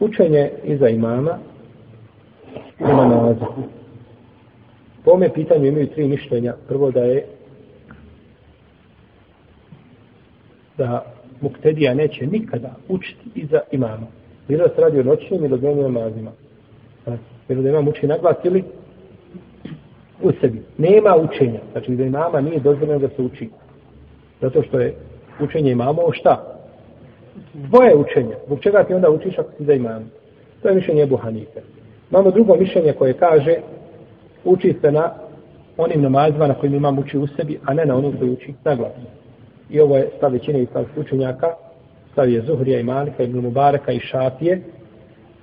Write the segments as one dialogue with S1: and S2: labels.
S1: Učenje iza imama i namaza. Po ome pitanju imaju tri mišljenja. Prvo da je da muktedija neće nikada učiti iza imama. Bilo se radi o noćnim ili o dnevnim namazima. Pa, bilo da imam uči na glas ili u sebi. Nema učenja. Znači da imama nije dozvoljeno da se uči. Zato što je učenje imamo o šta? Dvoje učenja. Zbog čega ti onda učiš ako si za imam? To je mišljenje Ebu Hanife. Imamo drugo mišljenje koje kaže uči se na onim namazima na kojim imam uči u sebi, a ne na onim koji uči na glas. I ovo je stav većine islamskih učenjaka, stav je Zuhrija i Malika, Ibn Mubareka i Šafije,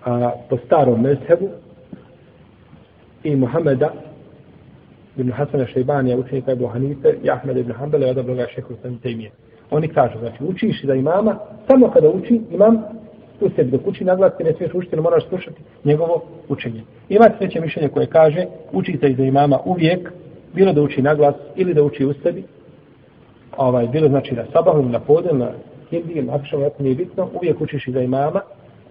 S1: a po starom mezhebu i Muhameda ibn Hasana Šejbanija, učenika Ebu Hanife, i Ahmed ibn Hanbala, i odabroga šehu sam temije. Oni kažu, znači, učiš da imama, samo kada uči, imam u sebi dok uči naglas, ti ne smiješ učiti, ne moraš slušati njegovo učenje. Ima sveće mišljenje koje kaže, uči se iza imama uvijek, bilo da uči naglas ili da uči u sebi, ovaj, bilo znači na sabahu, na podel, na hindi, na akšavu, jako nije bitno, uvijek učiš iza imama,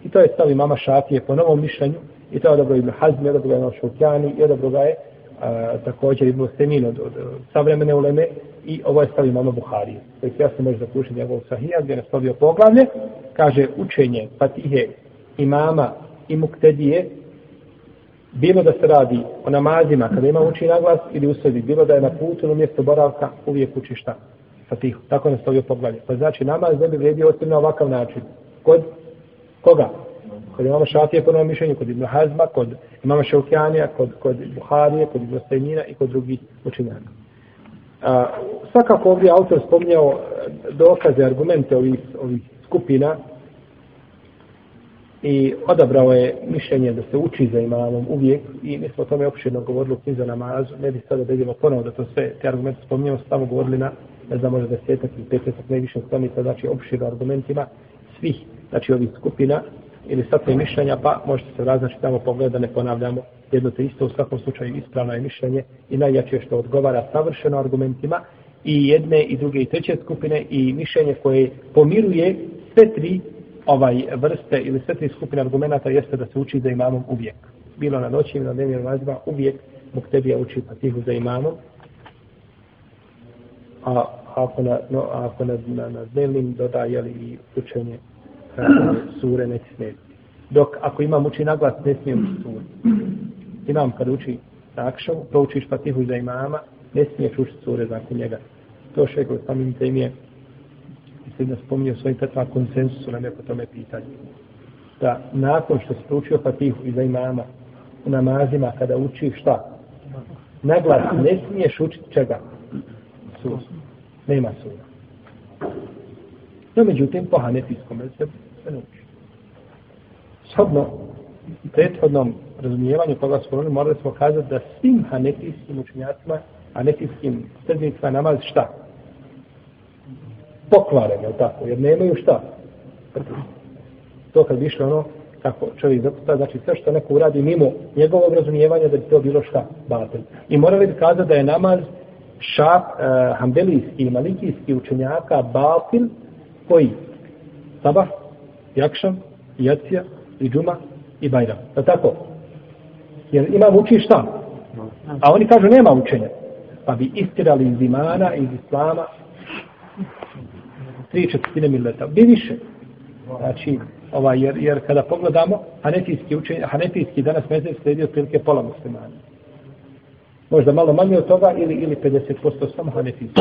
S1: i to je stav imama Šafije po novom mišljenju, i to je odabro Ibn Hazmi, odabro ga je Šokjani, i odabro ga je a, također Ibn Semin od, od, od savremene uleme, i ovo je stavio mama Buharije. To je jasno može zaključiti njegovog sahija, gdje je nastavio poglavlje, kaže učenje Fatihe imama i muktedije, bilo da se radi o namazima kada ima uči naglas ili usredi, bilo da je na putu ili mjesto boravka, uvijek uči šta? Fatihu. Tako je nastavio poglavlje. Pa znači namaz ne bi vredio osim na ovakav način. Kod koga? Kod imama Šafije po novom mišljenju, kod Ibn Hazma, kod imama Šaukjanija, kod, kod Buharije, kod Ibn Stajnina i kod drugih učenjaka. A, svakako ovdje autor spomnjao e, dokaze, argumente ovih, ovih skupina i odabrao je mišljenje da se uči za imamom uvijek i mi smo o tome opširno govorili u knjizu namazu, ne bi sada da idemo ponovo da to sve, te argumente spomnjamo, samo govorili na, ne znam, možda desetak ili petetak najviše stranica, znači opširno argumentima svih, znači ovih skupina ili sva mišljenja, pa možete se raznaći tamo pogled da ne ponavljamo jedno te isto, u svakom slučaju ispravno je mišljenje i najjače što odgovara savršeno argumentima i jedne i druge i treće skupine i mišljenje koje pomiruje sve tri ovaj vrste ili sve tri skupine argumenta jeste da se uči za imamom uvijek. Bilo na noći ili na dnevnim nazivama, uvijek Muktebija uči patihu za imamom. A ako na, no, ako na, na, na dnevnim doda jeli, i učenje sure neće smetiti. Dok ako imam uči naglas, ne smijem uči sure. Imam kad uči takšav, proučiš patihu za imama, ne smiješ učiti sure za njega. To še kod tem je mislim da spominje u svojim petvama konsensusu na neko tome pitanje. Da nakon što si učio patihu za imama, u namazima kada uči šta? Naglas, ne smiješ učiti čega? Sura. Nema sura. No, međutim, po hanefijskom se ne. Shodno, prethodnom razumijevanju koga smo govorili, morali smo kazati da svim hanefijskim učenjacima, hanefijskim srednicima namaz šta? Pokvaren, je tako? Jer nemaju šta? To kad više ono, kako čovjek zaputa, znači sve što neko uradi mimo njegovog razumijevanja, da bi to bilo šta? Batel. I morali bi kazati da je namaz šap, uh, eh, hambelijski i malikijski učenjaka batil koji? Sabah, jakšam, jacija i džuma i bajram. Je tako? Jer imam uči šta? A oni kažu nema učenja. Pa bi istirali iz imana, iz islama, tri četvrtine milleta. Bi više. Znači, ovaj, jer, jer kada pogledamo, hanetijski, učenje, hanetijski danas mezir sledi od prilike pola muslimana. Možda malo manje od toga ili, ili 50% samo hanetijski.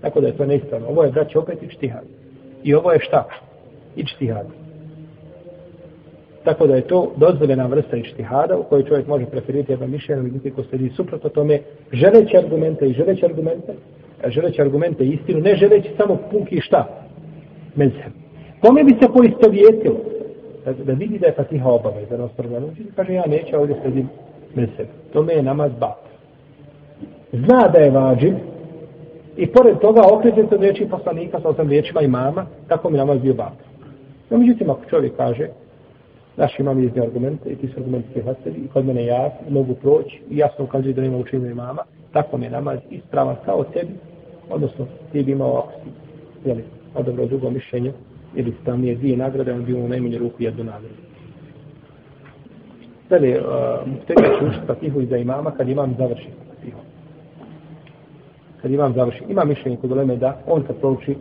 S1: Tako da je to neispravno. Ovo je, braći, opet ičtihad. I ovo je šta? Ičtihad. Tako da je to dozvoljena vrsta ištihada u kojoj čovjek može preferirati jedno mišljenje, međutim ko sledi suprotno tome, želeći argumente i želeći argumente, želeći argumente i istinu, ne želeći samo puki šta? Mezhem. Kome bi se poistovjetilo? Da, da vidi da je fatiha obavez, da nas prvo kaže ja neću ovdje sledim mezhem. Tome je namaz bat. Zna da je vađiv i pored toga okreće se od riječi poslanika sa osam riječima imama, tako mi namaz bio bat. No, međutim, ako čovjek kaže, Naš imam izne argumente i ti su argumenti prihvatili i kod mene ja mogu proći i jasno ukazuju da nema učinu imama. Tako mi je namaz ispravan kao tebi, odnosno ti bi imao ako si jeli, odobro drugo mišljenje ili tam je dvije nagrade, on bi imao najmanje ruku jednu nagradu. Dalje, uh, muhtedija će učiti fatihu iza imama kad imam završi fatihu. Kad imam završi. Ima mišljenje kod Oleme da on kad prouči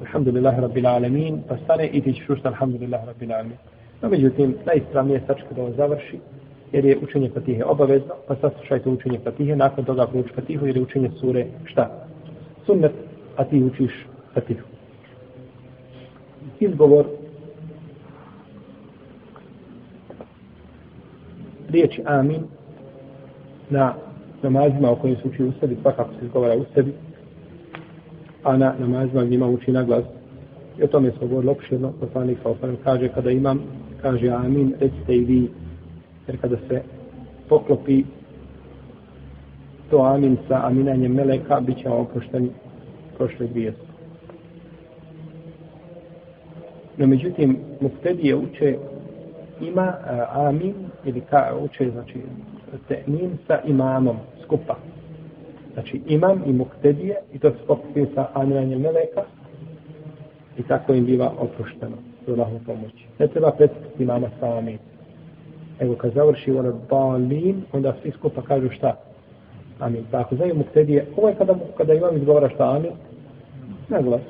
S1: Alhamdulillah Rabbil Alamin, pa stane i ti ćeš ušta Alhamdulillah Rabbil Alamin. No, međutim, najispravnije je sačka da ovo završi, jer je učenje fatihe obavezno, pa saslušajte učenje fatihe, nakon toga prouči fatihu, jer je učenje sure šta? Sunnet, a ti učiš fatihu. Izgovor riječi amin na namazima o kojim se uči u sebi, svakako se izgovara u sebi, a na namazima gdje ima uči na glas. I o tome smo govorili opširno, poslanik sa osanem kaže, kada imam, kaže amin, recite i vi, jer kada se poklopi to amin sa aminanjem meleka, bit će vam oprošteni prošle dvije No, međutim, muftedije uče ima a, amin ili ka uče znači temin sa imamom skupa. Znači imam i muktedije i to se pokupio sa aminanjem meleka i tako im biva oprošteno s Allahom pomoć. Ne treba predstaviti imama sa amin. Evo kad završi ono balin, onda svi skupa kažu šta? Amin. Pa ako znaju muktedije, ovo je kada, kada imam izgovara šta amin, ne glas.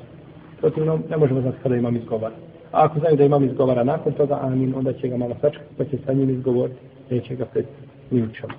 S1: Protivno, ne možemo znati kada imam izgovara. A ako znaju da imam izgovara nakon toga, amin, onda će ga malo sačekati, pa će sa njim izgovoriti, neće ga pred ni učom.